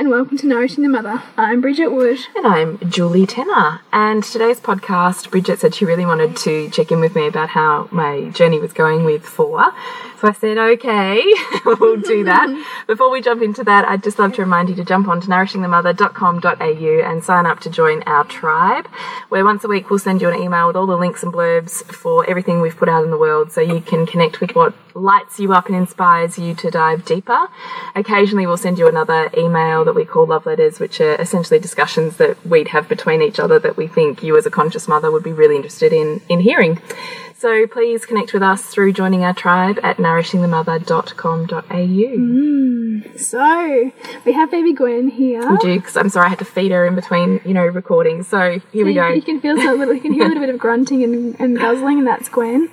And welcome to Nourishing the Mother. I'm Bridget Wood. And I'm Julie Tenner. And today's podcast, Bridget said she really wanted to check in with me about how my journey was going with four. So I said, okay, we'll do that. Before we jump into that, I'd just love to remind you to jump on to nourishingthemother.com.au and sign up to join our tribe, where once a week we'll send you an email with all the links and blurbs for everything we've put out in the world so you can connect with what lights you up and inspires you to dive deeper. Occasionally we'll send you another email that we call love letters, which are essentially discussions that we'd have between each other that we think you as a conscious mother would be really interested in, in hearing. So please connect with us through joining our tribe at nourishingthemother.com.au. Mm. So we have baby Gwen here. We do, because I'm sorry I had to feed her in between, you know, recordings. So here we you, go. You can feel so little, you can hear a little bit of grunting and, and guzzling, and that's Gwen.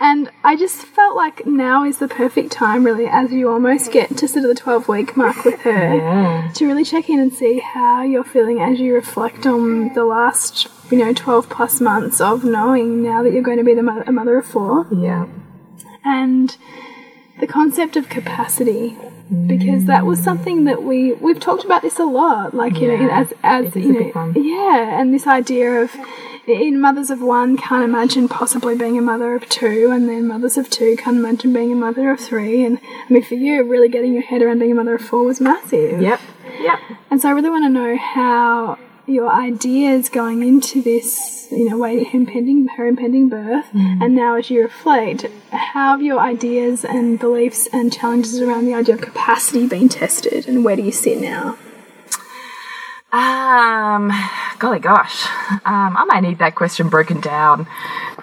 And I just felt like now is the perfect time, really, as you almost get to sort of the 12 week mark with her, Yeah. to really check in and see how you're feeling as you reflect on the last, you know, 12 plus months of knowing now that you're going to be the mother, a mother of four. Yeah. and the concept of capacity because that was something that we we've talked about this a lot like you know Yeah, as as you know yeah and this idea of in mothers of one can't imagine possibly being a mother of two and then mothers of two can't imagine being a mother of three and i mean for you really getting your head around being a mother of four was massive Yep. Yep. and so I really want to know how your ideas going into this, you know, way impending her impending birth, and now as you reflect, how have your ideas and beliefs and challenges around the idea of capacity been tested, and where do you sit now? Um, golly gosh. Um, I might need that question broken down.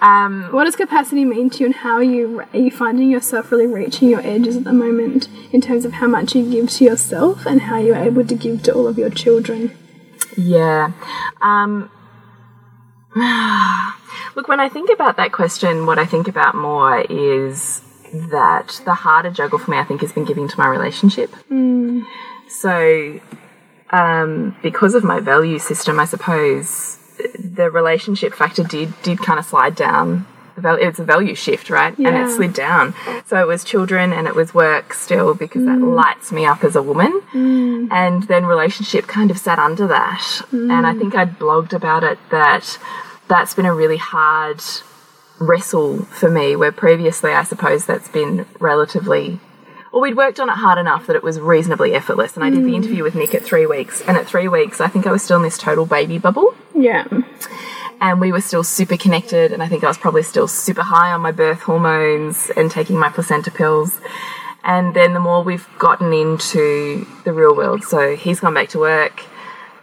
Um, What does capacity mean to you, and how are you are you finding yourself really reaching your edges at the moment in terms of how much you give to yourself and how you're able to give to all of your children? Yeah. Um, look, when I think about that question, what I think about more is that the harder juggle for me, I think, has been giving to my relationship. So, um, because of my value system, I suppose the relationship factor did did kind of slide down. It's a value shift, right? Yeah. And it slid down. So it was children and it was work still because that mm. lights me up as a woman. Mm. And then relationship kind of sat under that. And i mm. think i'd blogged about it that that's been a really hard wrestle for me where previously i suppose that's been relatively well we'd worked on it hard enough that it was reasonably effortless. And i did the interview with nick at three weeks. And at three weeks i think i was still in this total baby bubble. Yeah. And we were still super connected and i think i was probably still super high on my birth hormones and taking my placenta pills. And then the more we've gotten into the real world so he's gone back to work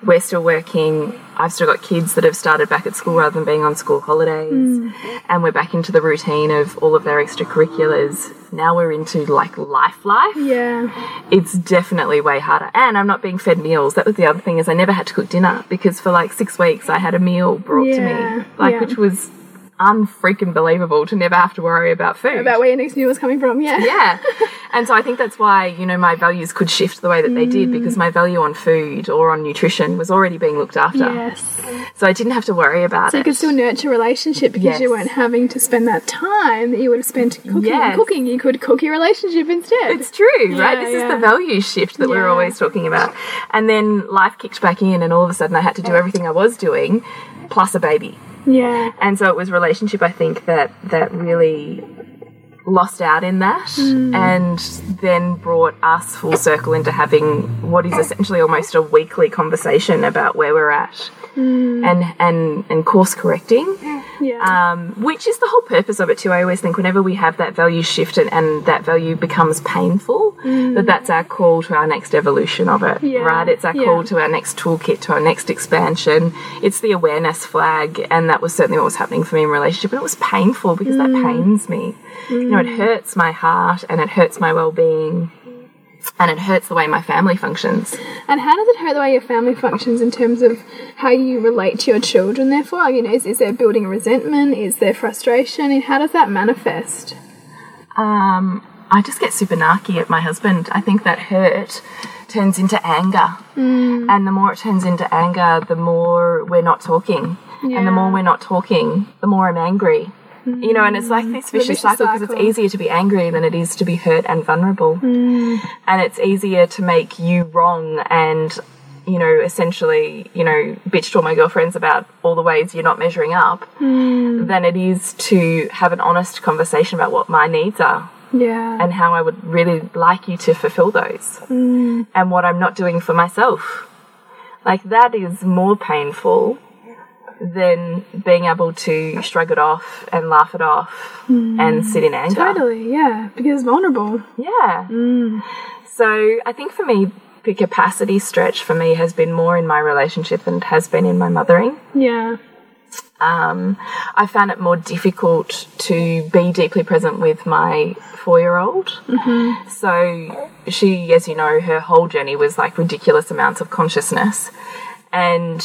we're still working i've still got kids that have started back at school rather than being on school holidays mm. and we're back into the routine of all of their extracurriculars now we're into like life life Yeah. it's definitely way harder. And I'm not being fed meals. That was the other thing is I never had to cook dinner because for like six weeks I had a meal brought to me, like yeah. which was unfreaking believable to never have to worry about food. About where your next meal was coming from. Yeah. yeah. And so I think that's why, you know, my values could shift the way that they Mm. did because my value on food or on nutrition was already being looked after. Yes. So I didn't have to worry about So you could still nurture a relationship because Yes. you weren't having to spend that time that you would have spent cooking. Yes. Cooking, you could cook your relationship instead. It's true, right? Yeah, This is the value shift that we're always talking about. And then life kicked back in, and all of a sudden I had to do everything I was doing, plus a baby. Yeah, And so it was relationship, I think, that that really lost out in that, mm. and then brought us full circle into having what is essentially almost a weekly conversation about where we're at, mm. and and and course correcting yeah, um, which is the whole purpose of it too. I always think whenever we have that value shift and, and that value becomes painful, mm. that that's our call to our next evolution of it, Yeah, right? It's our yeah. call to our next toolkit, to our next expansion. It's the awareness flag, and that was certainly what was happening for me in relationship, and it was painful because that mm. pains me. You know, it mm. hurts my heart and it hurts my well-being. And it hurts the way my family functions. And how does it hurt the way your family functions in terms of how you relate to your children? Therefore, I mean, is, is there building resentment? Is there frustration? And how does that manifest? Um, I just get super narky at my husband. I think that hurt turns into anger. And the more it turns into anger, the more we're not talking. And the more we're not talking, the more I'm angry. You know, and it's like this vicious, vicious cycle because it's easier to be angry than it is to be hurt and vulnerable. And it's easier to make you wrong and, you know, essentially, you know, bitch to all my girlfriends about all the ways you're not measuring up than it is to have an honest conversation about what my needs are Yeah. and how I would really like you to fulfill those and what I'm not doing for myself. Like that is more painful than being able to shrug it off and laugh it off hmm. and sit in anger. Totally, yeah. Because it's vulnerable. Yeah. Hmm. So I think for me, the capacity stretch for me has been more in my relationship than it has been in my mothering. Yeah. Um, I found it more difficult to be deeply present with my four year old. Mm-hmm. So she, as you know, her whole journey was like ridiculous amounts of consciousness. And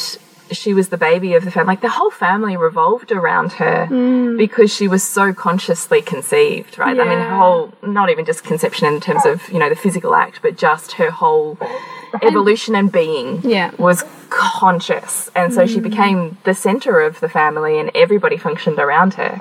she was the baby of the family. Like the whole family revolved around her mm. because she was so consciously conceived, right? I mean, her whole, not even just conception in terms of, you know, the physical act, but just her whole evolution and being Yeah. was conscious. And so she mm. became the center of the family and everybody functioned around her.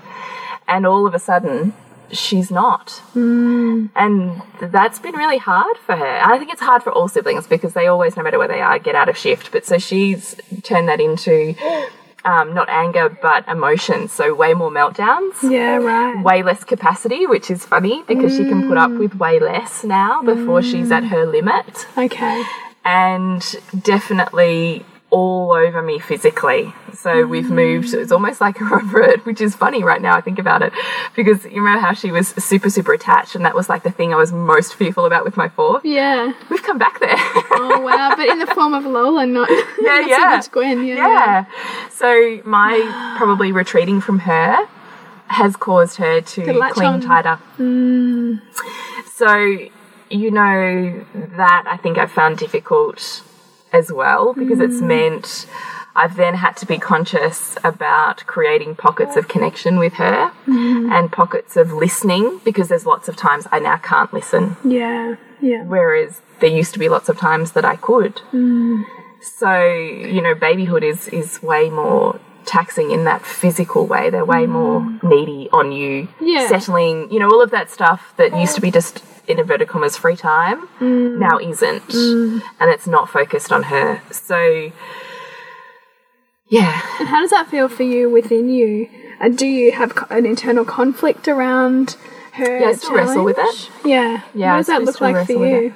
And all of a sudden, she's not. Hmm. And that's been really hard for her. And I think it's hard for all siblings because they always, no matter where they are, get out of shift. But so she's turned that into um, not anger, but emotion. So way more meltdowns Yeah, right. way less capacity, which is funny because she can put up hmm. with way less now before she's at hmm. her limit. Okay. And definitely all over me physically. So we've moved, it's almost like a revert, which is funny right now I think about it. Because you remember how she was super, super attached, and that was like the thing I was most fearful about with my four? Yeah. We've come back there. Oh wow, but in the form of Lola, not Yeah, not so yeah. much Gwen. Yeah. Yeah. So my probably retreating from her has caused her to, To cling on. tighter. Mm. So, you know, that I think I've found difficult as well because it's mm. meant I've then had to be conscious about creating pockets of connection with her mm. and pockets of listening because there's lots of times I now can't listen Yeah. Yeah. whereas there used to be lots of times that I could. Mm. So, you know, babyhood is is way more taxing in that physical way. They're way more needy on you, Yeah. settling, you know, all of that stuff that used to be just in inverted commas free time now isn't. And it's not focused on her. So yeah. And how does that feel for you within you? Uh, do you have an internal conflict around her? Yeah, I still wrestle with challenge? Yeah. Yeah, What does that look like for you?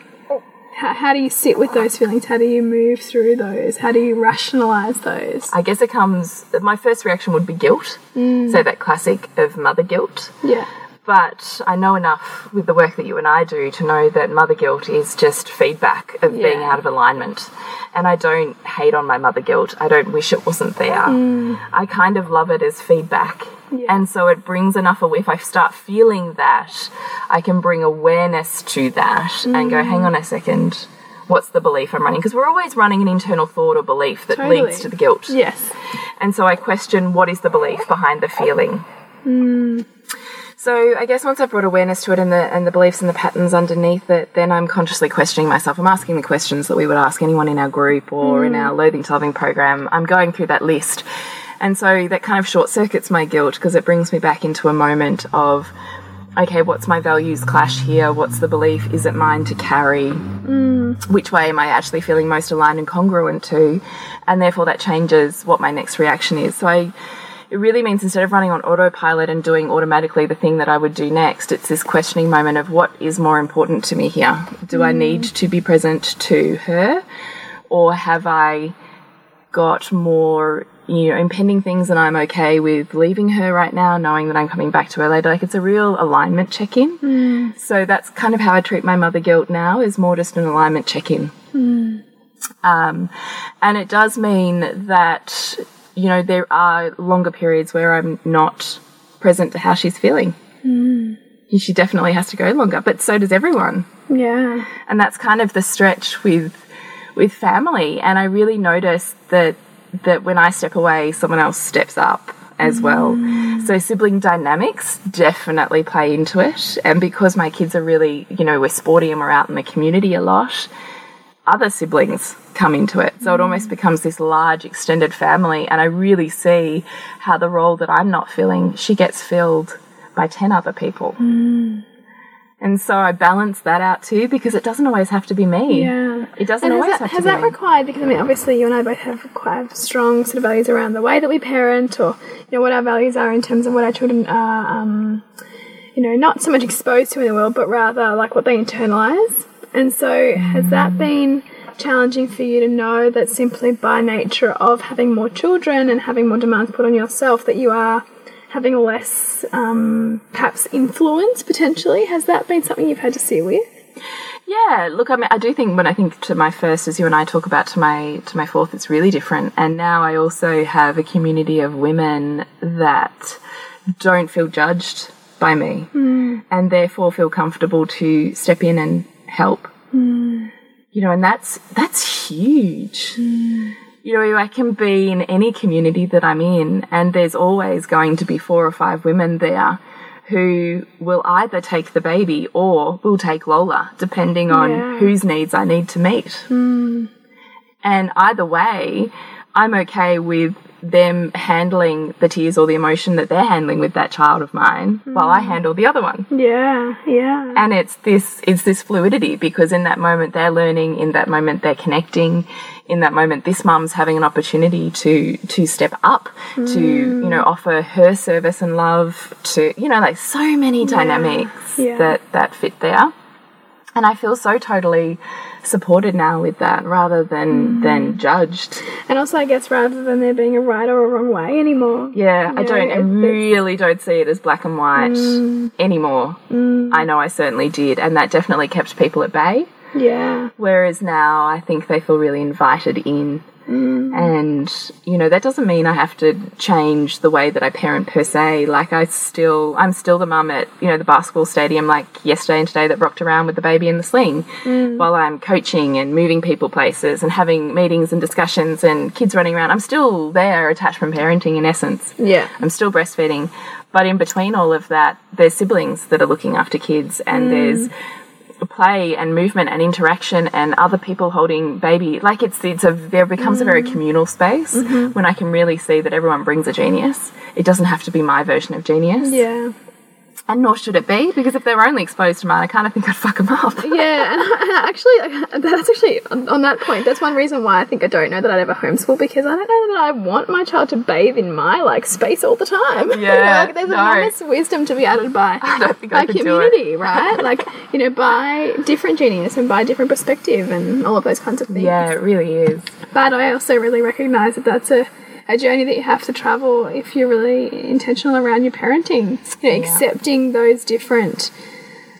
How, how do you sit with those feelings? How do you move through those? How do you rationalize those? I guess it comes my first reaction would be guilt. So that classic of mother guilt. Yeah. But I know enough with the work that you and I do to know that mother guilt is just feedback of being out of alignment. And I don't hate on my mother guilt. I don't wish it wasn't there. Mm. I kind of love it as feedback. Yeah. And so it brings enough away. If I start feeling that, I can bring awareness to that and go, hang on a mm. second, what's the belief I'm running? Because we're always running an internal thought or belief that Totally. leads to the guilt. Yes. And so I question what is the belief behind the feeling. Mm. So I guess once I've brought awareness to it and the and the beliefs and the patterns underneath it, then I'm consciously questioning myself. I'm asking the questions that we would ask anyone in our group or in hmm. our loathing to loving program. I'm going through that list. And so that kind of short circuits my guilt because it brings me back into a moment of okay, what's my values clash here? What's the belief? Is it mine to carry? Hmm. which way am I actually feeling most aligned and congruent to, and therefore that changes what my next reaction is. So I, it really means instead of running on autopilot and doing automatically the thing that I would do next, it's this questioning moment of what is more important to me here. Do I mm. need to be present to her, or have I got more you know impending things and I'm okay with leaving her right now, knowing that I'm coming back to her later. Like it's a real alignment check in. Mm. So that's kind of how I treat my mother guilt now is more just an alignment check in. Mm. Um, and it does mean that you know there are longer periods where I'm not present to how she's feeling. Hmm. She definitely has to go longer, but so does everyone Yeah. and that's kind of the stretch with with family and i really notice that that when i step away someone else steps up as hmm. well So sibling dynamics definitely play into it. And because my kids are really, you know, we're sporty and we're out in the community a lot, other siblings come into it. So it almost becomes this large extended family. And I really see how the role that I'm not filling, she gets filled by 10 other people. And so I balance that out too because it doesn't always have to be me. Yeah. It doesn't always that, have to be me. Has that required because I mean obviously you and I both have quite strong sort of values around the way that we parent or you know what our values are in terms of what our children are um, you know not so much exposed to in the world but rather like what they internalize and so has that been challenging for you to know that simply by nature of having more children and having more demands put on yourself that you are having less um, perhaps influence potentially? Has that been something you've had to sit with? Yeah, look, I mean, I do think when I think to my first, as you and I talk about to my to my fourth, it's really different. And now I also have a community of women that don't feel judged by me, and therefore feel comfortable to step in and help. Hmm. You know, and that's that's huge. Hmm. You know, I can be in any community that I'm in, and there's always going to be four or five women there who will either take the baby or will take Lola, depending on Yeah. whose needs I need to meet. Hmm. And either way, I'm okay with them handling the tears or the emotion that they're handling with that child of mine while I hmm. handle the other one. Yeah yeah. And it's this it's this fluidity because in that moment they're learning in that moment they're connecting in that moment this mum's having an opportunity to to step up to you know hmm. offer her service and love to you know like so many dynamics Yeah. that that fit there and I feel so totally supported now with that rather than than judged And also, I guess, rather than there being a right or a wrong way anymore. Yeah, I Yeah, don't. I really don't see it as black and white Mm. anymore. I know I certainly did, and that definitely kept people at bay. Yeah. Whereas now, I think they feel really invited in. Mm. And, you know, that doesn't mean I have to change the way that I parent per se. Like, I still, I'm still the mum at, you know, the basketball stadium, like yesterday and today, that rocked around with the baby in the sling Mm. while I'm coaching and moving people places and having meetings and discussions and kids running around. I'm still there, attachment parenting in essence. Yeah. I'm still breastfeeding. But in between all of that, there's siblings that are looking after kids, and there's play and movement and interaction and other people holding baby. Like it's it's a there becomes a very mm. communal space mm-hmm. when I can really see that everyone brings a genius. It doesn't have to be my version of genius, Yeah. And nor should it be because if they're only exposed to mine, I kind of think I'd fuck them up. Yeah, and, actually, that's actually on, that point. That's one reason why I think I don't know that I'd ever homeschool because I don't know that I want my child to bathe in my like space all the time. Yeah, like, there's no. enormous wisdom to be added by I don't think I by could do it. community, right? Like you know, by different genius and by different perspective and all of those kinds of things. Yeah, it really is. But I also really recognise that that's a, a journey that you have to travel if you're really intentional around your parenting. You know, accepting those different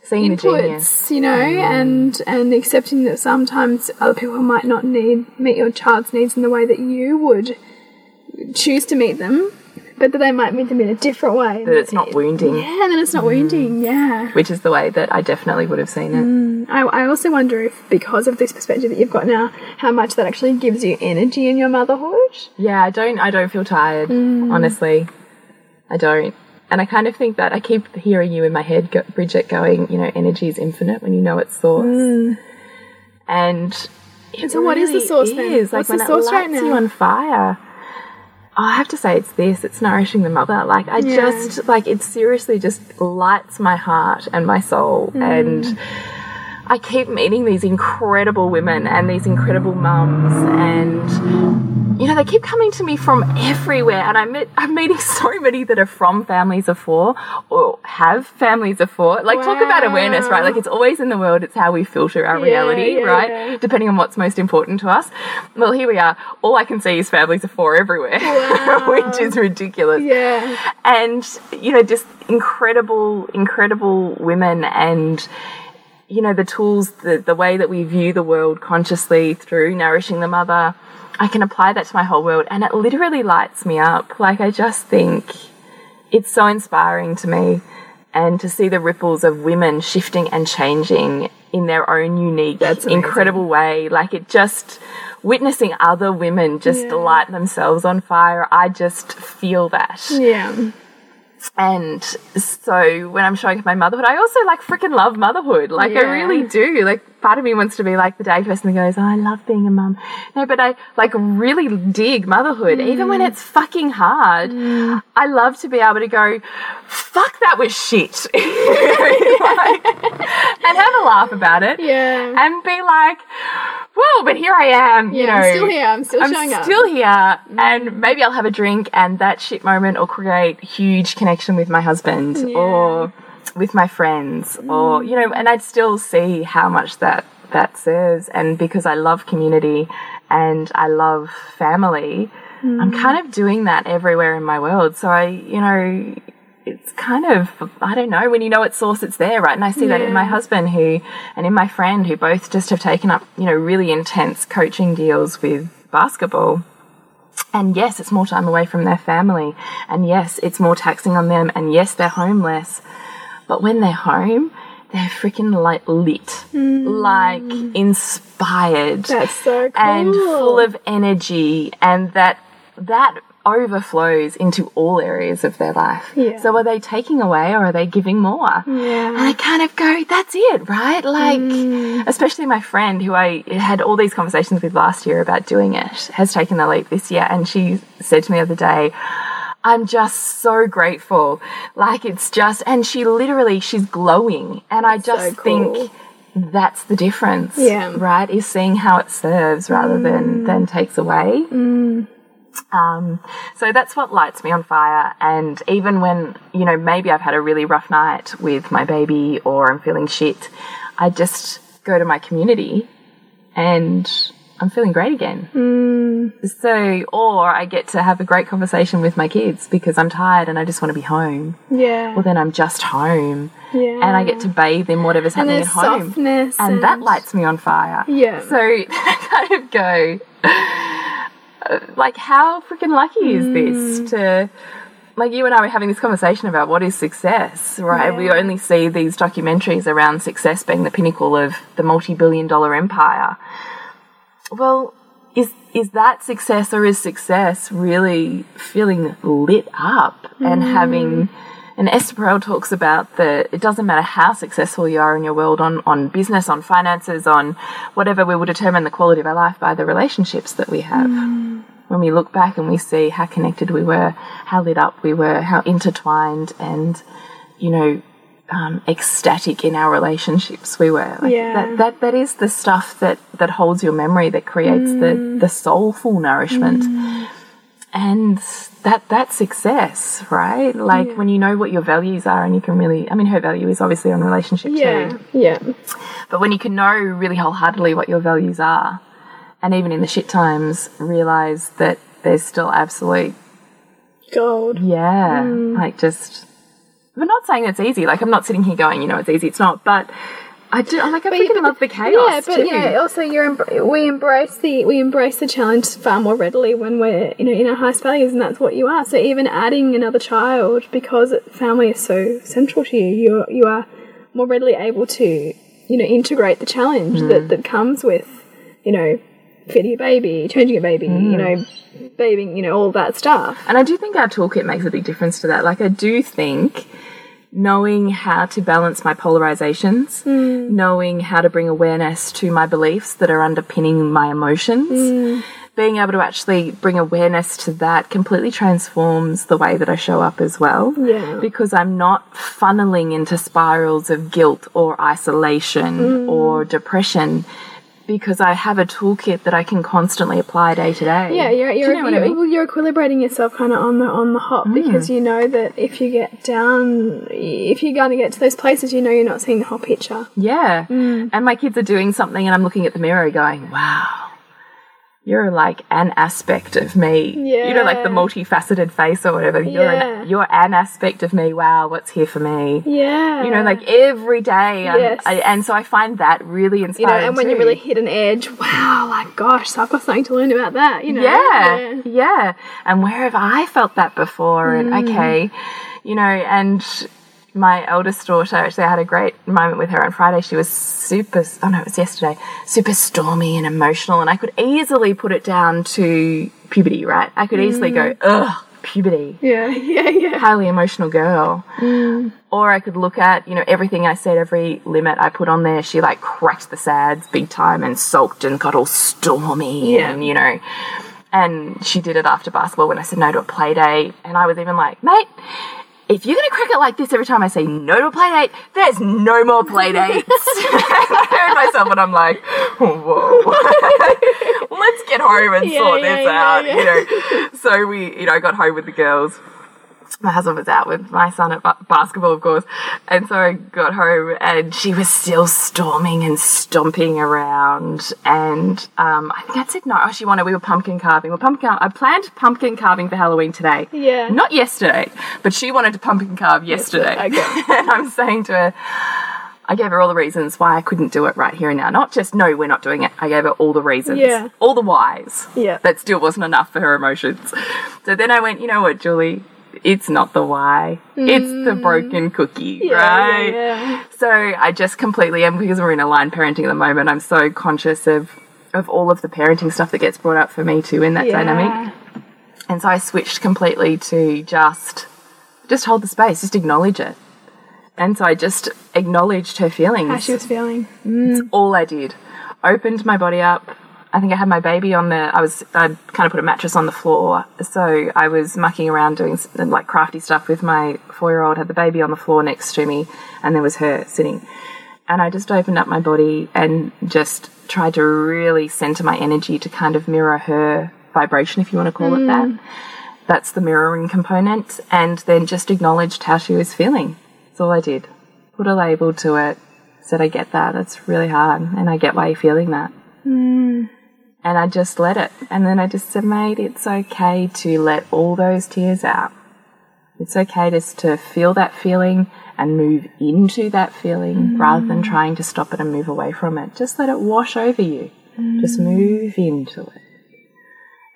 Seeing inputs, you know, and and accepting that sometimes other people might not need meet your child's needs in the way that you would choose to meet them, but that they might meet them in a different way. That it's not wounding, Yeah, and then it's not wounding. Yeah. which is the way that I definitely would have seen it. I, I also wonder if, because of this perspective that you've got now, how much that actually gives you energy in your motherhood. Yeah, I don't. I don't feel tired. Mm. Honestly, I don't. And I kind of think that I keep hearing you in my head, Bridget, going, you know, energy is infinite when you know its source. And it And so what is the really source then? is. What's like the source it right lights you on fire. I have to say it's this. It's nourishing the mother. Like I Yeah. just like it seriously just lights my heart and my soul Mm. and. I keep meeting these incredible women and these incredible mums, and you know they keep coming to me from everywhere. And I met, I'm meeting so many that are from families of four or have families of four. Like talk about awareness, right? Like it's always in the world. It's how we filter our reality, yeah, right? yeah. Depending on what's most important to us. Well, here we are. All I can see is families of four everywhere, which is ridiculous Yeah. and you know just incredible incredible women and you know the tools the, the way that we view the world consciously through nourishing the mother i can apply that to my whole world. And it literally lights me up. Like i just think it's so inspiring to me and to see the ripples of women shifting and changing in their own unique That's incredible way. Like it just witnessing other women just Yeah. light themselves on fire i just feel that. Yeah. And so when I'm showing up my motherhood, I also like freaking love motherhood. Like I really do. Like part of me wants to be like the day person that goes, oh, I love being a mum. No, but I like really dig motherhood, even when mm. it's fucking hard. Mm. I love to be able to go, fuck, that was shit. Like, and have a laugh about it. Yeah. And be like, whoa, but here I am, you know. I'm still here. I'm still showing up. I'm showing up. still here, mm. and maybe I'll have a drink, and that shit moment will create huge connection with my husband or with my friends, or mm. you know, and I'd still see how much that that serves, and because I love community and I love family, I'm mm-hmm. kind of doing that everywhere in my world. So I, you know. It's kind of, I don't know, when you know it's source, it's there, right? And I see that in my husband who, and in my friend who both just have taken up, you know, really intense coaching deals with basketball. And yes, it's more time away from their family. And yes, it's more taxing on them. And yes, they're homeless. But when they're home, they're freaking like lit, mm. like inspired That's so cool. and full of energy and that that overflows into all areas of their life. Yeah. So are they taking away or are they giving more? Yeah. And I kind of go, that's it, right? Like, mm. especially my friend who I had all these conversations with last year about doing it has taken the leap this year. And she said to me the other day, I'm just so grateful. Like, it's just, and she literally, she's glowing. And I just cool. think that's the difference. Yeah. Right? Is seeing how it serves rather than, than takes away. Um, so that's what lights me on fire. And even when, you know, maybe I've had a really rough night with my baby or I'm feeling shit, I just go to my community and I'm feeling great again. So, or I get to have a great conversation with my kids because I'm tired and I just want to be home. yeah. Well, then I'm just home. yeah. And I get to bathe in whatever's and happening at home. softness And that lights me on fire. Yeah. So I kind of go, like, how freaking lucky is Mm. this to, like, you and I were having this conversation about what is success, right? We only see these documentaries around success being the pinnacle of the multi billion dollar empire. Well, is is that success or is success really feeling lit up and Mm. having and Esther Perel talks about that it doesn't matter how successful you are in your world on, on business, on finances, on whatever, we will determine the quality of our life by the relationships that we have. When we look back and we see how connected we were, how lit up we were, how intertwined and, you know, um, ecstatic in our relationships we were. Like Yeah. that, that that is the stuff that that holds your memory, that creates the mm. the soulful nourishment, mm. and that that's success, right? Like when you know what your values are, and you can really. I mean, her value is obviously on relationship Yeah. too, Yeah. but when you can know really wholeheartedly what your values are, and even in the shit times, realize that there's still absolute Gold. yeah, mm. like just. I'm not saying it's easy. Like I'm not sitting here going, you know, it's easy. It's not. But I do. I'm like I freaking love the chaos. Yeah, but too. know, also you're embr- we embrace the we embrace the challenge far more readily when we're you know in our highest values, and that's what you are. So even adding another child because family is so central to you, you you are more readily able to you know integrate the challenge hmm. that that comes with you know feeding a baby, changing a baby, you hmm. know, babying, you know, all that stuff. And I do think our toolkit makes a big difference to that. Like, I do think knowing how to balance my polarizations, hmm. knowing how to bring awareness to my beliefs that are underpinning my emotions, hmm. being able to actually bring awareness to that completely transforms the way that I show up as well. Yeah. Because I'm not funneling into spirals of guilt or isolation hmm. or depression. Because I have a toolkit that I can constantly apply day to day. Yeah, you're you're, you know you're, mean? well, you're equilibrating yourself kind of on the on the hop because mm. you know that if you get down, if you're going to get to those places, you know you're not seeing the whole picture. Yeah. Mm. And my kids are doing something and I'm looking at the mirror going, wow, you're like an aspect of me. You know, like the multifaceted face or whatever. You're, Yeah. an, you're an aspect of me. Wow, what's here for me? Yeah, You know, like every day. Yes. I, and so I find that really inspiring. you know, and when you really hit an edge, wow, like gosh, so I've got something to learn about that. You know, yeah, yeah. And where have I felt that before? And Mm. okay, you know, and my eldest daughter, actually, I had a great moment with her on Friday. She was super, oh no, it was yesterday, super stormy and emotional. And I could easily put it down to puberty, right? I could easily go, Mm. ugh, puberty Yeah, yeah, yeah. highly emotional girl. Or I could look at, you know, everything I said, every limit I put on there, she like cracked the sads big time and sulked and got all stormy Yeah. and, you know, and she did it after basketball when I said no to a play date. And I was even like, mate, if you're gonna crack it like this every time I say no to a play date, there's no more play dates. I heard myself and I'm like, whoa, let's get home and Yeah, sort yeah, this yeah, out, you know. So we, you know, got home with the girls my husband was out with my son at ba- basketball, of course. And so I got home and she was still storming and stomping around. And um, I think I said no. Oh, she wanted, we were pumpkin carving. Well, pumpkin, I planned pumpkin carving for Halloween today. Yeah. Not yesterday, but she wanted to pumpkin carve yesterday. okay. and I'm saying to her, I gave her all the reasons why I couldn't do it right here and now. Not just, no, we're not doing it. I gave her all the reasons. Yeah. All the whys. Yeah. That still wasn't enough for her emotions. So then I went, you know what, Julie? It's not the why. It's the mm. broken cookie, Yeah, right? yeah, yeah. So I just completely am because we're in aligned parenting at the moment. I'm so conscious of of all of the parenting stuff that gets brought up for me too in that dynamic. And so I switched completely to just just hold the space, just acknowledge it. And so I just acknowledged her feelings. How she was feeling. Mm. all I did. Opened my body up. I think I had my baby on the. I was. I kind of put a mattress on the floor, so I was mucking around doing like crafty stuff with my four-year-old. Had the baby on the floor next to me, and there was her sitting. And I just opened up my body and just tried to really center my energy to kind of mirror her vibration, if you want to call it that. Mm. That's the mirroring component, and then just acknowledged how she was feeling. That's all I did. Put a label to it. Said, I get that. That's really hard, and I get why you're feeling that. Mm. And I just let it. And then I just said, mate, it's okay to let all those tears out. It's okay just to feel that feeling and move into that feeling mm. rather than trying to stop it and move away from it. Just let it wash over you. Just mm. move into it.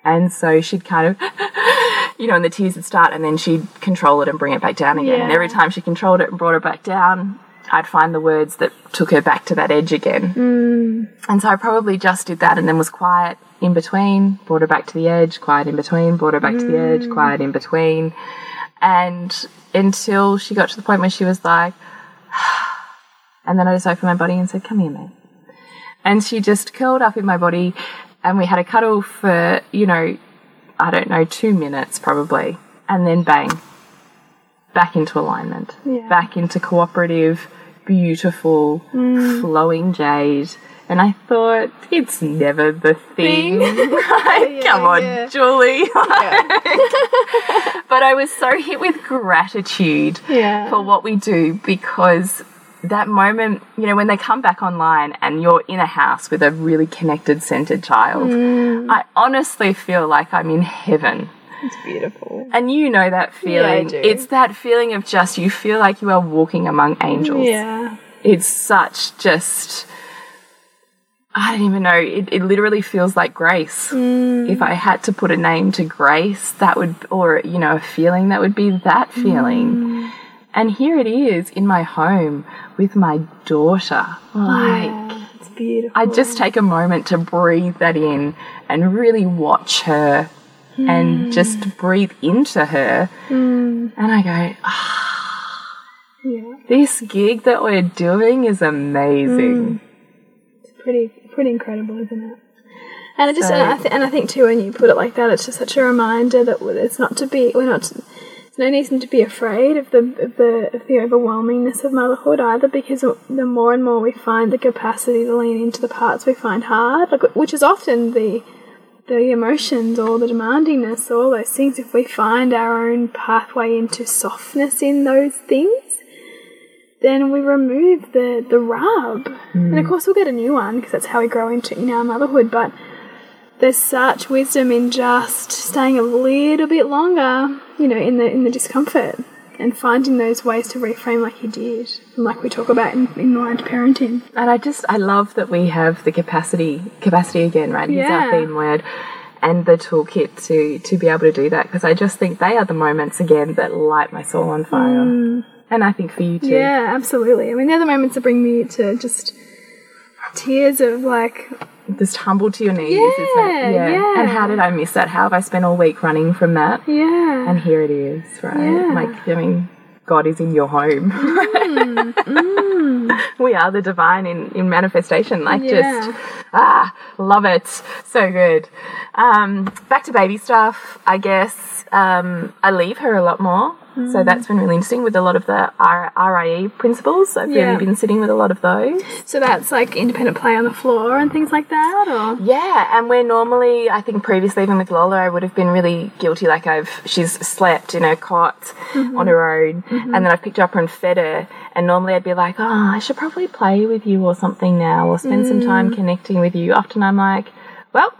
And so she'd kind of, you know, and the tears would start and then she'd control it and bring it back down again. And every time she controlled it and brought it back down, I'd find the words that took her back to that edge again. Mm. And so I probably just did that and then was quiet in between, brought her back to the edge, quiet in between, brought her back to the edge, mm. quiet in between. And until she got to the point where she was like, and then I just opened my body and said, Come here, mate. And she just curled up in my body and we had a cuddle for, you know, I don't know, two minutes probably. And then bang, back into alignment, Yeah. back into cooperative, beautiful, mm. flowing jade. And I thought, it's never the thing. Like, Come on, yeah. Julie. but I was so hit with gratitude Yeah. for what we do because that moment, you know, when they come back online and you're in a house with a really connected, centered child, mm. I honestly feel like I'm in heaven. It's beautiful. And you know that feeling. do. It's that feeling of just you feel like you are walking among angels. Yeah. It's such just. I don't even know. It, it literally feels like grace. Mm. If I had to put a name to grace, that would, or, you know, a feeling, that would be that feeling. Mm. And here it is in my home with my daughter. Like, Yeah, it's beautiful. I just take a moment to breathe that in and really watch her and just breathe into her. And I go, ah, yeah. this gig that we're doing is amazing. It's pretty pretty incredible, isn't it? And it just So- and, I th- and I think too when you put it like that, it's just such a reminder that it's not to be we're not. There's no reason to be afraid of the of the of the overwhelmingness of motherhood either, because the more and more we find the capacity to lean into the parts we find hard, like which is often the the emotions or the demandingness or all those things. If we find our own pathway into softness in those things, then we remove the the rub, and of hmm. course we'll get a new one because that's how we grow into in our motherhood. But there's such wisdom in just staying a little bit longer, you know, in the in the discomfort and finding those ways to reframe like you did, and like we talk about in, in aligned parenting. And I just, I love that we have the capacity, capacity again, right? yeah. Here's our theme word. And the toolkit to to be able to do that because I just think they are the moments again that light my soul on fire, mm. and I think for you too. Yeah, absolutely. I mean, they're the moments that bring me to just tears of like just humble to your knees, isn't Yeah, it? yeah. And how did I miss that? How have I spent all week running from that? Yeah. And here it is, right? Yeah. Like, I mean, God is in your home. we are the divine in, in manifestation. Like, Yeah. just, ah, love it. So good. Um, back to baby stuff, I guess. Um, I leave her a lot more. So mm. that's been really interesting with a lot of the R- RIE principles. I've Yeah. really been sitting with a lot of those. so that's like independent play on the floor and things like that, or Yeah, and where normally I think previously even with Lola I would have been really guilty like I've she's slept in her cot on her own mm-hmm. and then I've picked her up and fed her and normally I'd be like, Oh, I should probably play with you or something now or spend some mm. time connecting with you. Often I'm like, Well,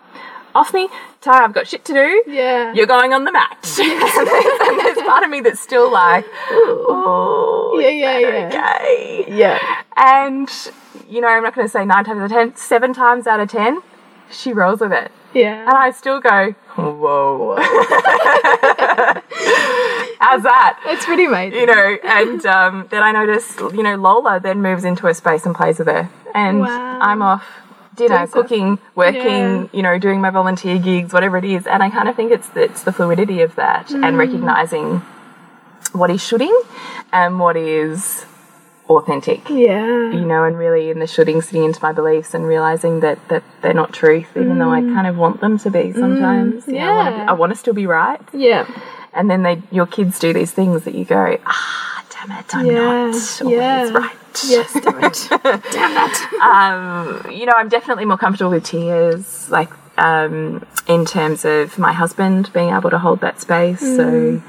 off me, Tara, I've got shit to do. yeah, You're going on the mat. and, there's, and there's part of me that's still like, oh, Yeah, yeah, yeah. okay. yeah, And, you know, I'm not going to say nine times out of ten, seven times out of ten, she rolls with it. yeah. And I still go, whoa. How's that? It's pretty amazing. You know, and um, then I notice, you know, Lola then moves into a space and plays with her. And Wow. I'm off dinner, cooking, working, Yeah. you know, doing my volunteer gigs, whatever it is. And I kind of think it's, it's the fluidity of that Mm. and recognizing what is shooting and what is authentic Yeah, you know, and really in the shooting, sitting into my beliefs and realizing that, that they're not truth, even though I kind of want them to be sometimes. You know, I, want to, Mm. yeah. I want to still be right. yeah, And then they, your kids do these things that you go, ah, damn it, I'm Yeah, not always yeah. right. yes, damn it, damn it. Um, you know, I'm definitely more comfortable with tears, like um, in terms of my husband being able to hold that space. So,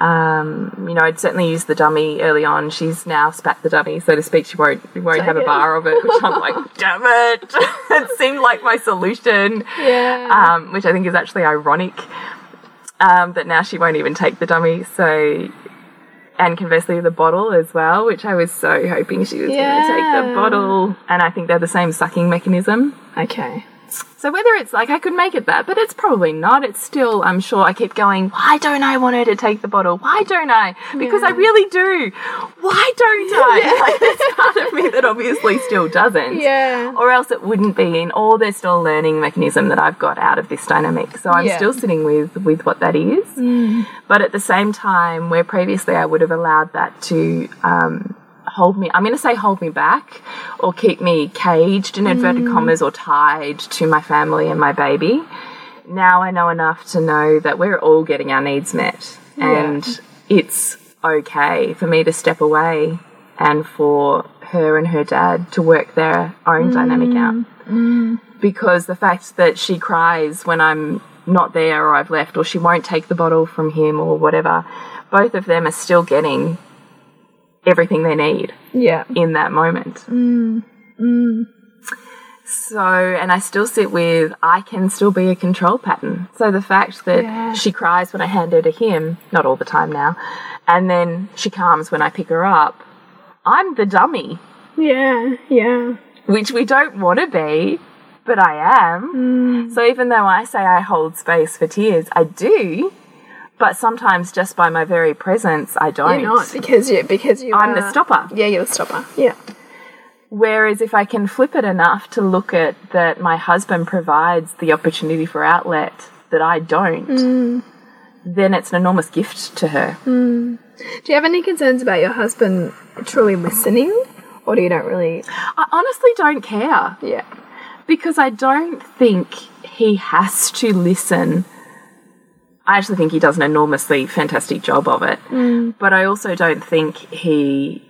um, you know, I'd certainly use the dummy early on. She's now spat the dummy, so to speak. She won't won't have a bar of it, which I'm like, damn it! it seemed like my solution, Yeah, um, which I think is actually ironic. Um, that now she won't even take the dummy. So. And conversely, the bottle as well, which I was so hoping she was going to take the bottle. And I think they're the same sucking mechanism. okay. So whether it's like I could make it that, but it's probably not. It's still, I'm sure I keep going, why don't I want her to take the bottle? Why don't I? Because I really do. Why don't I? Like, there's part of me that obviously still doesn't. Yeah, Or else it wouldn't be in, or there's still a learning mechanism that I've got out of this dynamic. So I'm Yeah. still sitting with, with what that is. But at the same time, where previously I would have allowed that to um, hold me, I'm going to say hold me back or keep me caged in inverted mm. commas or tied to my family and my baby. Now I know enough to know that we're all getting our needs met. And it's okay for me to step away and for her and her dad to work their own dynamic mm. out. Mm. Because the fact that she cries when I'm not there or I've left or she won't take the bottle from him or whatever, both of them are still getting everything they need yeah, in that moment. Mm. Mm. So, and I still sit with, I can still be a control pattern. So the fact that Yeah. she cries when I hand her to him, not all the time now, and then she calms when I pick her up, I'm the dummy, yeah, yeah, which we don't want to be, but I am. Mm. So even though I say I hold space for tears, I do. But sometimes just by my very presence, I don't. You're not because you because you. I'm are, the stopper. Yeah, you're the stopper. Yeah, Whereas if I can flip it enough to look at that my husband provides the opportunity for outlet that I don't, mm. then it's an enormous gift to her. Mm. Do you have any concerns about your husband truly listening, or do you don't really? I honestly don't care Yeah, because I don't think he has to listen. I actually think he does an enormously fantastic job of it, but I also don't think he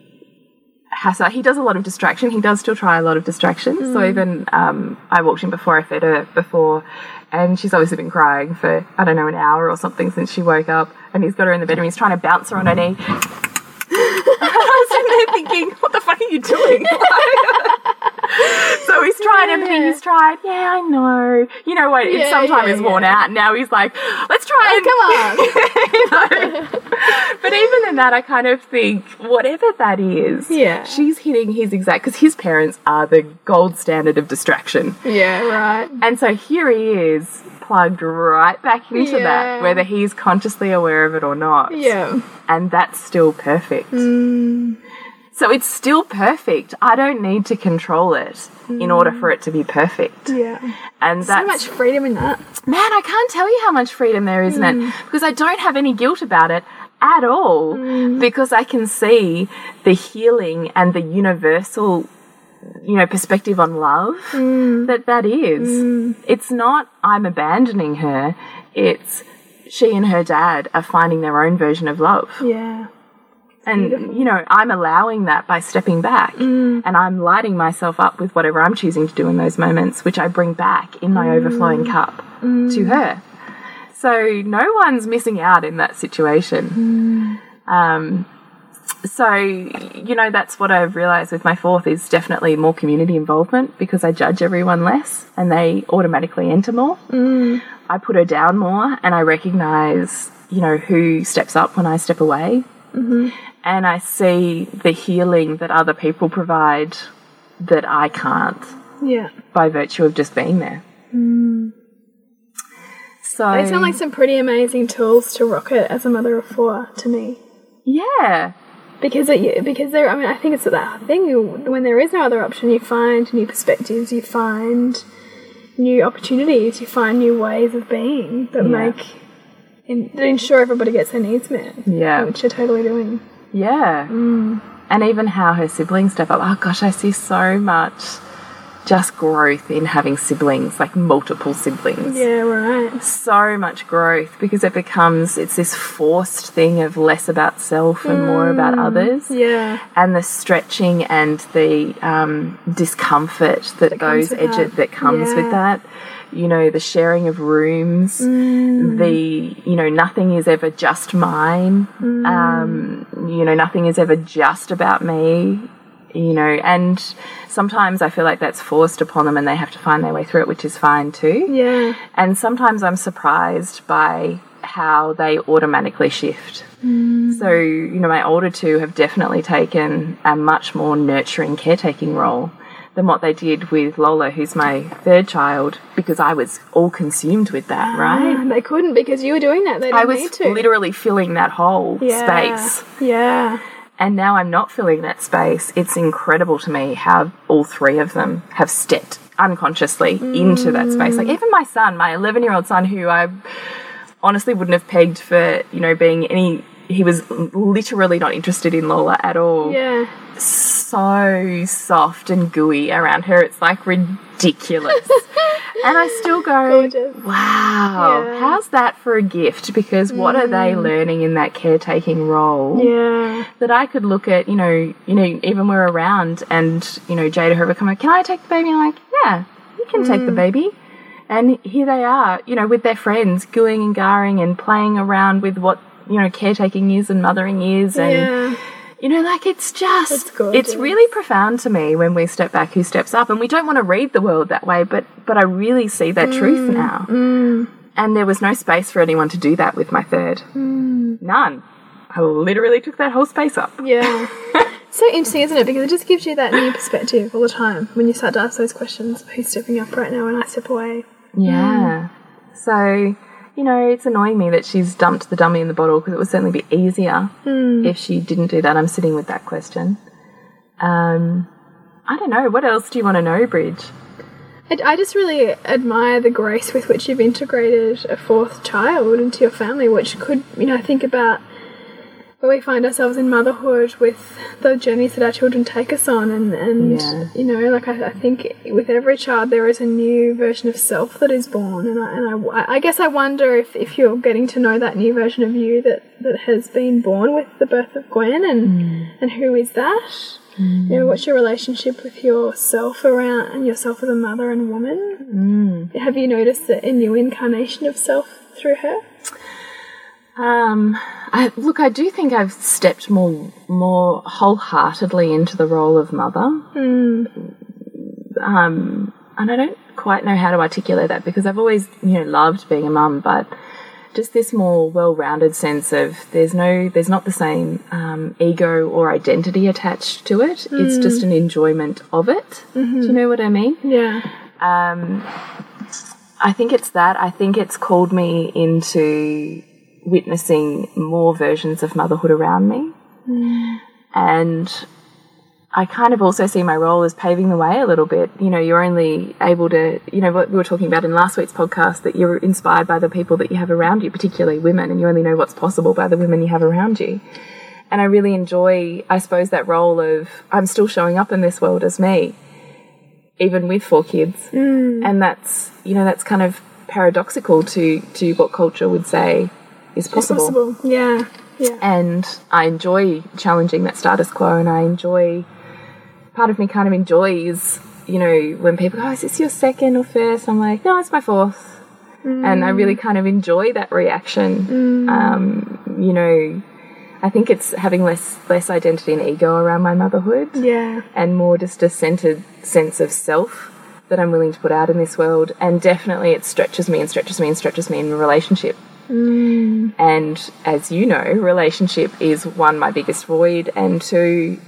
has. A, he does a lot of distraction. He does still try a lot of distraction. So even um, I walked in before I fed her before, and she's obviously been crying for I don't know an hour or something since she woke up, and he's got her in the bedroom. He's trying to bounce her on her knee. There thinking, what the fuck are you doing? so he's tried everything. He's tried. Yeah, I know. You know what? Yeah, it's sometime yeah, is worn yeah. out. Now he's like, let's try oh, and come on. you know? But even in that, I kind of think whatever that is, Yeah. she's hitting his exact because his parents are the gold standard of distraction, yeah, right. and so here he is plugged right back into Yeah. that, whether he's consciously aware of it or not Yeah, and that's still perfect. Mm. So it's still perfect. I don't need to control it in order for it to be perfect. Yeah. And So much freedom in that. man, I can't tell you how much freedom there is in Mm. it because I don't have any guilt about it at all Mm. because I can see the healing and the universal you know perspective on love Mm. that that is. It's not I'm abandoning her. It's she and her dad are finding their own version of love. Yeah. And, you know, I'm allowing that by stepping back Mm. and I'm lighting myself up with whatever I'm choosing to do in those moments, which I bring back in my Mm. overflowing cup to her. So no one's missing out in that situation. Um, so, you know, that's what I've realized with my fourth is definitely more community involvement because I judge everyone less and they automatically enter more. I put her down more and I recognize, you know, who steps up when I step away. Mm-hmm. And I see the healing that other people provide that I can't Yeah. by virtue of just being there. Mm. So, They sound like some pretty amazing tools to rock it as a mother of four to me. yeah, Because it, because there, I mean, I think it's that thing. You, when there is no other option, you find new perspectives, you find new opportunities, you find new ways of being that Yeah. make in, that ensure everybody gets their needs met. Yeah. which you're totally doing. yeah. And even how her siblings step up. Oh gosh, I see so much just growth in having siblings, like multiple siblings. Yeah, right. so much growth because it becomes it's this forced thing of less about self and more about others Yeah, and the stretching and the um, discomfort that, comes goes with edge that. that comes Yeah. with that you know the sharing of rooms Mm. the you know nothing is ever just mine Mm. um, you know nothing is ever just about me you know and sometimes i feel like that's forced upon them and they have to find their way through it which is fine too yeah, and sometimes I'm surprised by how they automatically shift. So, you know, my older two have definitely taken a much more nurturing caretaking role than what they did with Lola, who's my third child, because I was all consumed with that, ah, right? And they couldn't because you were doing that. They didn't I was need to. literally filling that whole yeah. space. Yeah, And now I'm not filling that space. It's incredible to me how all three of them have stepped unconsciously into that space. Like mm. even my son, my 11 year old son, who I honestly wouldn't have pegged for, you know, being any. He was literally not interested in Lola at all. yeah. So soft and gooey around her. It's like ridiculous. and I still go, Gorgeous. wow, Yeah. how's that for a gift? Because what are they mm. learning in that caretaking role? Yeah. that I could look at, you know, you know, even we're around and, you know, Jada Herbert come Can I take the baby? And I'm like, Yeah, you can take the mm. baby. And here they are, you know, with their friends, gooing and garring and playing around with what, you know, caretaking is and mothering is and Yeah. You know, like it's just It's gorgeous. it's really profound to me when we step back who steps up and we don't want to read the world that way, but but I really see that Mm, truth now. And there was no space for anyone to do that with my third. Mm. None. I literally took that whole space up. Yeah. so interesting, isn't it? Because it just gives you that new perspective all the time when you start to ask those questions. Who's stepping up right now when I step away? Yeah. So, you know, it's annoying me that she's dumped the dummy in the bottle because it would certainly be easier if she didn't do that. I'm sitting with that question. Um, I don't know. What else do you want to know, Bridge? I, I just really admire the grace with which you've integrated a fourth child into your family, which could, you know, think about where we find ourselves in motherhood with the journeys that our children take us on. And, and Yeah. you know, like I, I think with every child, there is a new version of self that is born. And I, and I, I guess I wonder if, if you're getting to know that new version of you that, that has been born with the birth of Gwen and, mm. and who is that? Mm. You know, what's your relationship with yourself around and yourself as a mother and woman? Mm. Have you noticed a new incarnation of self through her? Um, I, look, I do think I've stepped more more wholeheartedly into the role of mother. Um, and I don't quite know how to articulate that because I've always, you know, loved being a mum, but just this more well-rounded sense of there's no, there's not the same um, ego or identity attached to it. It's just an enjoyment of it. Do you know what I mean? Yeah. Um, I think it's that. I think it's called me into witnessing more versions of motherhood around me. And I kind of also see my role as paving the way a little bit. You know, you're only able to, you know, what we were talking about in last week's podcast that you're inspired by the people that you have around you, particularly women, and you only know what's possible by the women you have around you. And I really enjoy, I suppose, that role of I'm still showing up in this world as me, even with four kids. Mm. And that's, you know, that's kind of paradoxical to, to what culture would say is It's possible possible. Yeah. Yeah. and I enjoy challenging that status quo, and I enjoy. Part of me kind of enjoys, you know, when people go, "Oh, "Is this your second or first? I'm like, "No, it's my fourth. and I really kind of enjoy that reaction. Um, you know, I think it's having less less identity and ego around my motherhood, Yeah. and more just a centered sense of self that I'm willing to put out in this world. And definitely, it stretches me and stretches me and stretches me in a relationship. And as you know, relationship is one, my biggest void, and two,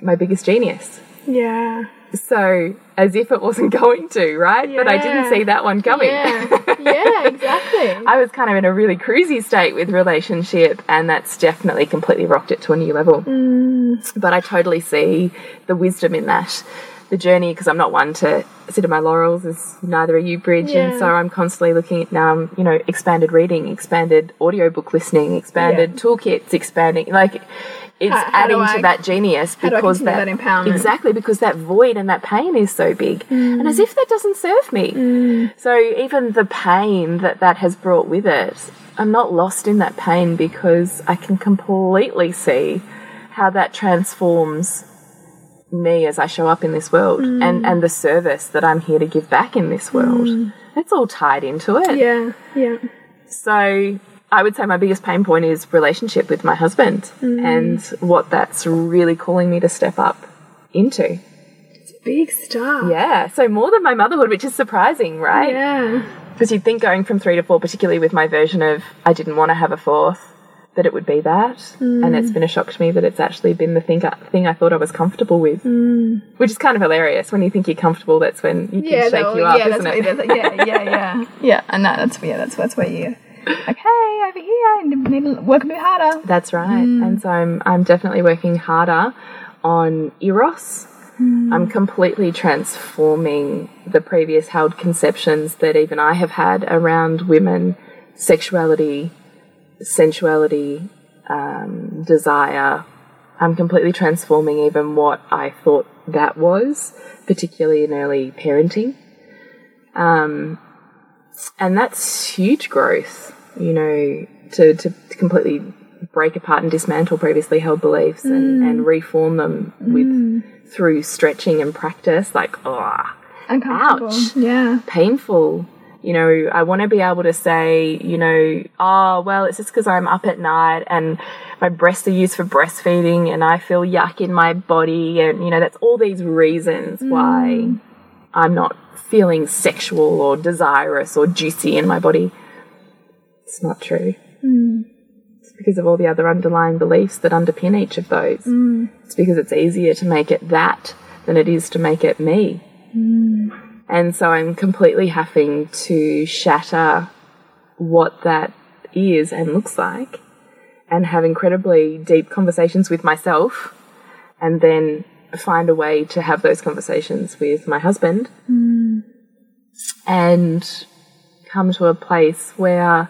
my biggest genius. Yeah. So, as if it wasn't going to, right? But I didn't see that one coming. Yeah. yeah, exactly. I was kind of in a really cruisy state with relationship, and that's definitely completely rocked it to a new level. Mm. But I totally see the wisdom in that. The journey, because I'm not one to sit on my laurels, as neither are you, Bridge, and so I'm constantly looking at now, um, you know, expanded reading, expanded audiobook listening, expanded Yeah. toolkits, expanding, like, it's How- how adding to that genius I because that, that exactly because that void and that pain is so big, and as if that doesn't serve me. So even the pain that that has brought with it, I'm not lost in that pain because I can completely see how that transforms me as I show up in this world mm. and, and the service that I'm here to give back in this world. Mm. It's all tied into it. Yeah. Yeah. So I would say my biggest pain point is relationship with my husband mm. and what that's really calling me to step up into. It's big stuff. Yeah, so more than my motherhood, which is surprising, right? Yeah. Because you'd think going from three to four, particularly with my version of I didn't want to have a fourth, that it would be that. And it's mm. been a shock to me that it's actually been the thing I, thing I thought I was comfortable with. Mm. Which is kind of hilarious. When you think you're comfortable, that's when you can Yeah, shake that- you up, yeah, isn't that's it? yeah, yeah, yeah, yeah. And that, that's yeah, that's that's where you like, hey, over here, I need to work a bit harder. That's right. Mm. And so I'm I'm definitely working harder on eros. I'm completely transforming the previous held conceptions that even I have had around women, sexuality, sensuality, um, desire. I'm completely transforming even what I thought that was, particularly in early parenting. Um, and that's huge growth, you know, to, to completely break apart and dismantle previously held beliefs and, and reform them with through stretching and practice. Like, oh. Ouch. Yeah. painful. You know, I want to be able to say, you know, oh, well, it's just because I'm up at night and my breasts are used for breastfeeding and I feel yuck in my body. And, you know, that's all these reasons mm. why I'm not feeling sexual or desirous or juicy in my body. It's not true. Mm. It's because of all the other underlying beliefs that underpin each of those. Mm. It's because it's easier to make it that than it is to make it me. And so I'm completely having to shatter what that is and looks like and have incredibly deep conversations with myself and then find a way to have those conversations with my husband. And come to a place where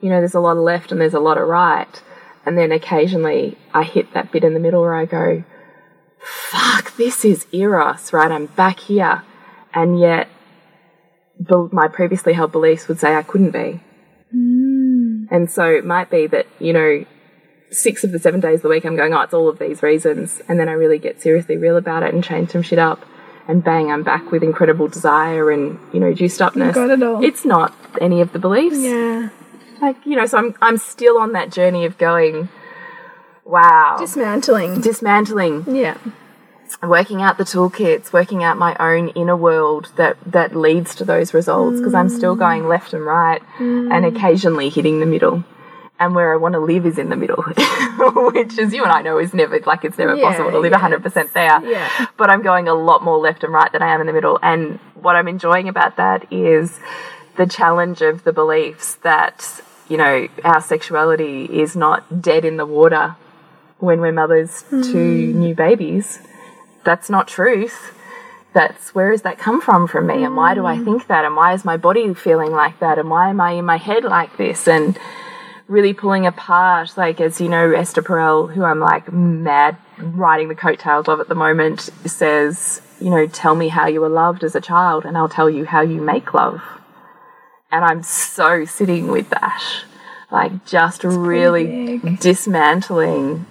you know there's a lot of left and there's a lot of right. And then occasionally I hit that bit in the middle where I go fuck this is eros right? I'm back here and yet my previously held beliefs would say I couldn't be hmm. and so it might be that you know six of the seven days of the week I'm going, oh, it's all of these reasons. And then I really get seriously real about it and change some shit up. And bang, I'm back with incredible desire and, you know, juiced upness. got it all. It's not any of the beliefs. Yeah. Like, you know, so I'm, I'm still on that journey of going, wow. Dismantling. dismantling, yeah. Working out the toolkits, working out my own inner world that, that leads to those results because I'm still going mm. left and right and mm. occasionally hitting the middle. And where I want to live is in the middle, which, as you and I know, is never like it's never Yeah, possible to live yeah, 100% there. Yeah. But I'm going a lot more left and right than I am in the middle. And what I'm enjoying about that is the challenge of the beliefs that, you know, our sexuality is not dead in the water when we're mothers to mm. new babies that's not truth. That's where does that come from from me, and why do I think that, and why is my body feeling like that, and why am I in my head like this, and really pulling apart, like as you know, Esther Perel, who I'm like mad riding the coattails of at the moment, says, you know, tell me how you were loved as a child, and I'll tell you how you make love. And I'm so sitting with that, like just really dismantling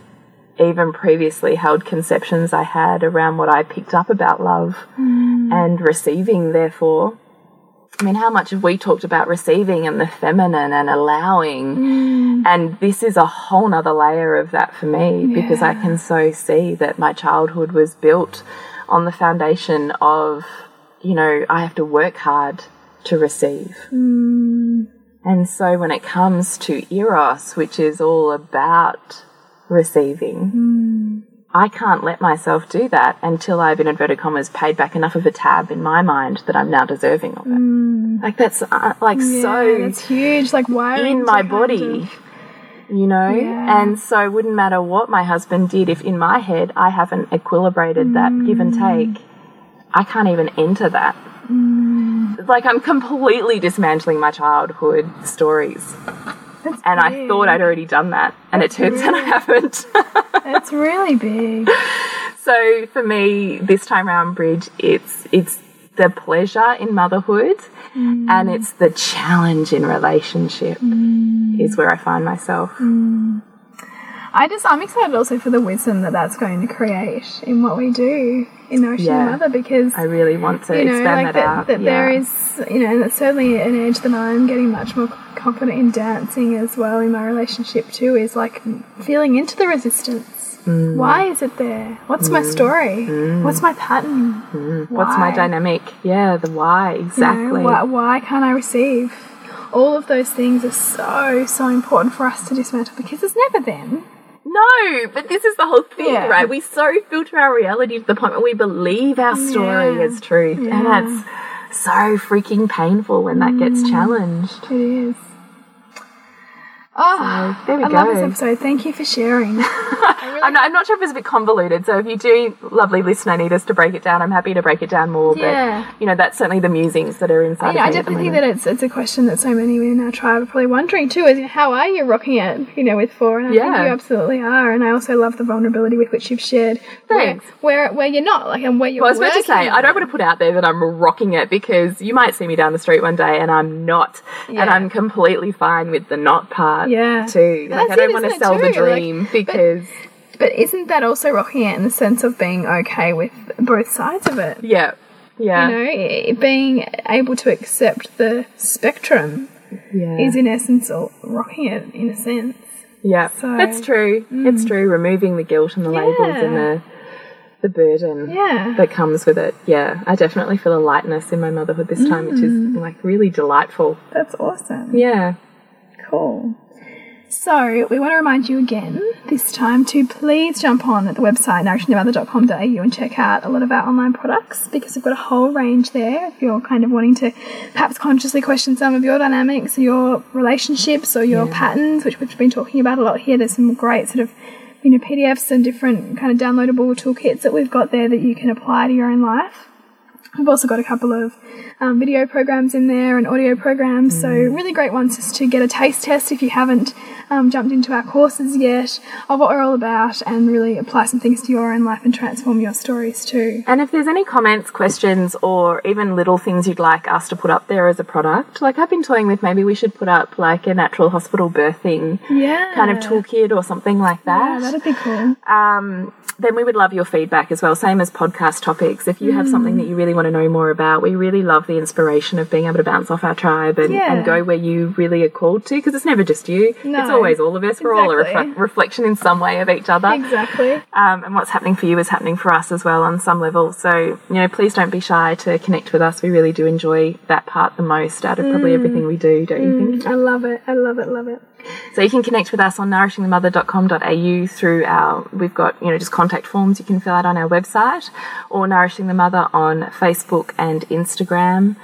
even previously held conceptions I had around what I picked up about love mm. and receiving, therefore. I mean, how much have we talked about receiving and the feminine and allowing? Mm. And this is a whole nother layer of that for me because I can so see that my childhood was built on the foundation of, you know, I have to work hard to receive. Mm. And so when it comes to Eros, which is all about receiving, I can't let myself do that until I've, in inverted commas, paid back enough of a tab in my mind that I'm now deserving of it. Like that's uh, like Yeah, so that's huge. Like wiring in my body, of- you know? Yeah. And so it wouldn't matter what my husband did if in my head I haven't equilibrated that give and Mm. take, I can't even enter that. Like I'm completely dismantling my childhood stories. That's And I thought I'd already done that. And it turns out I haven't. It's really big. so for me, this time around, Bridge, it's it's the pleasure in motherhood mm. and it's the challenge in relationship mm. is where I find myself. Mm. I just I'm excited also for the wisdom that that's going to create in what we do in Nourishing Yeah. the Mother because I really want to you know expand like that, that, out. that yeah. there is you know and that's certainly an edge that I'm getting much more confident in dancing as well in my relationship too is like feeling into the resistance. Mm. Why is it there? What's my mm. story? Mm. What's my pattern? Mm. What's my dynamic? Yeah, the why You know, exactly. why, why can't I receive? All of those things are so, so important for us to dismantle because it's never them. But this is the whole thing, Yeah. right? We so filter our reality to the point where we believe our story Yeah. is truth, and Yeah. Mm. that's so freaking painful when that gets challenged. It is. Oh, there we I love this go. episode. Thank you for sharing. I'm not, I'm not sure if it's a bit convoluted, so if you do, lovely listener, need us to break it down, I'm happy to break it down more. Yeah. But you know, that's certainly the musings that are inside. Yeah, I of me at the definitely think that it's it's a question that so many women in our tribe are probably wondering too. Is how are you rocking it? You know, with four, and I think you absolutely are. And I also love the vulnerability with which you've shared. Thanks. Where where, where you're not, like, and where you're. Well, I was about to say, I don't want to put out there that I'm rocking it because you might see me down the street one day and I'm not. Yeah. And I'm completely fine with the not part Yeah. too. Like, I don't want to sell the too? Like, dream but- because, But isn't that also rocking it in the sense of being okay with both sides of it? yeah. Yeah. You know, being able to accept the spectrum yeah. is in essence rocking it in a sense. yeah. so- mm. That's true. It's true. Removing the guilt and the labels and the the burden Yeah. that comes with it. Yeah. I definitely feel a lightness in my motherhood this time, which is Mm. like really delightful. That's awesome. Yeah. Cool. So, we want to remind you again this time to please jump on at the website nourishingthemother.com.au and check out a lot of our online products because we've got a whole range there. If you're kind of wanting to perhaps consciously question some of your dynamics, or your relationships, or your patterns, which we've been talking about a lot here, there's some great sort of you know PDFs and different kind of downloadable toolkits that we've got there that you can apply to your own life. We've also got a couple of um, video programs in there and audio programs, so really great ones just to get a taste test if you haven't um, jumped into our courses yet of what we're all about and really apply some things to your own life and transform your stories too. And if there's any comments, questions, or even little things you'd like us to put up there as a product, like I've been toying with, maybe we should put up like a natural hospital birthing Yeah. kind of toolkit or something like that. Yeah, that. that'd be cool. um, then we would love your feedback as well. Same as podcast topics. If you have something Mm. that you really want to know more about, we really love the inspiration of being able to bounce off our tribe and, Yeah. and go where you really are called to. Because it's never just you; No. it's always all of us. We're all a refle- reflection in some way of each other. Exactly. Um, and what's happening for you is happening for us as well on some level. So, you know, please don't be shy to connect with us. We really do enjoy that part the most out of probably Mm. everything we do, don't you think? I love it. I love it. Love it. So you can connect with us on nourishingthemother.com.au through our, we've got, you know, just contact forms you can fill out on our website or Nourishing the Mother on Facebook and Instagram.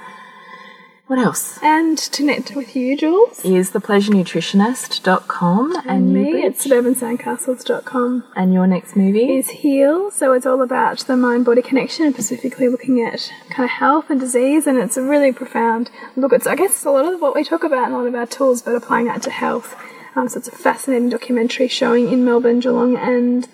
What else? And to connect with you, Jules. Is thepleasurenutritionist.com and, And me at suburbansandcastles.com. and your next movie? is heal. So it's all about the mind body connection, and specifically looking at kind of health and disease. And it's a really profound look. It's I guess a lot of what we talk about and a lot of our tools, but applying that to health. Um, so it's a fascinating documentary showing in Melbourne, Geelong, and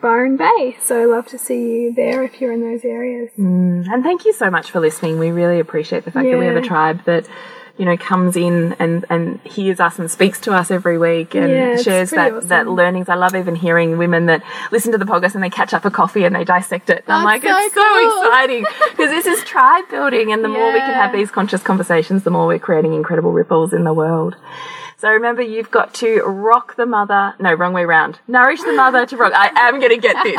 Byron Bay. So love to see you there if you're in those areas. And thank you so much for listening. We really appreciate the fact that we have a tribe that, you know, comes in and, and hears us and speaks to us every week and Yeah, shares that, awesome. that learnings. I love even hearing women that listen to the podcast and they catch up a coffee and they dissect it. And I'm like, That's so it's so exciting because this is tribe building and the more we can have these conscious conversations, the more we're creating incredible ripples in the world. So remember, you've got to rock the mother. No, wrong way round. Nourish the mother to rock. I am going to get this.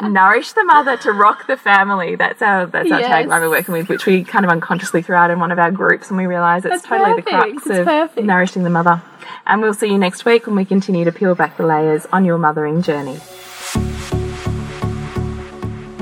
Nourish the mother to rock the family. That's our that's our Yes. tagline we're working with, which we kind of unconsciously threw out in one of our groups, and we realise it's That's totally the crux It's of perfect. nourishing the mother. And we'll see you next week when we continue to peel back the layers on your mothering journey.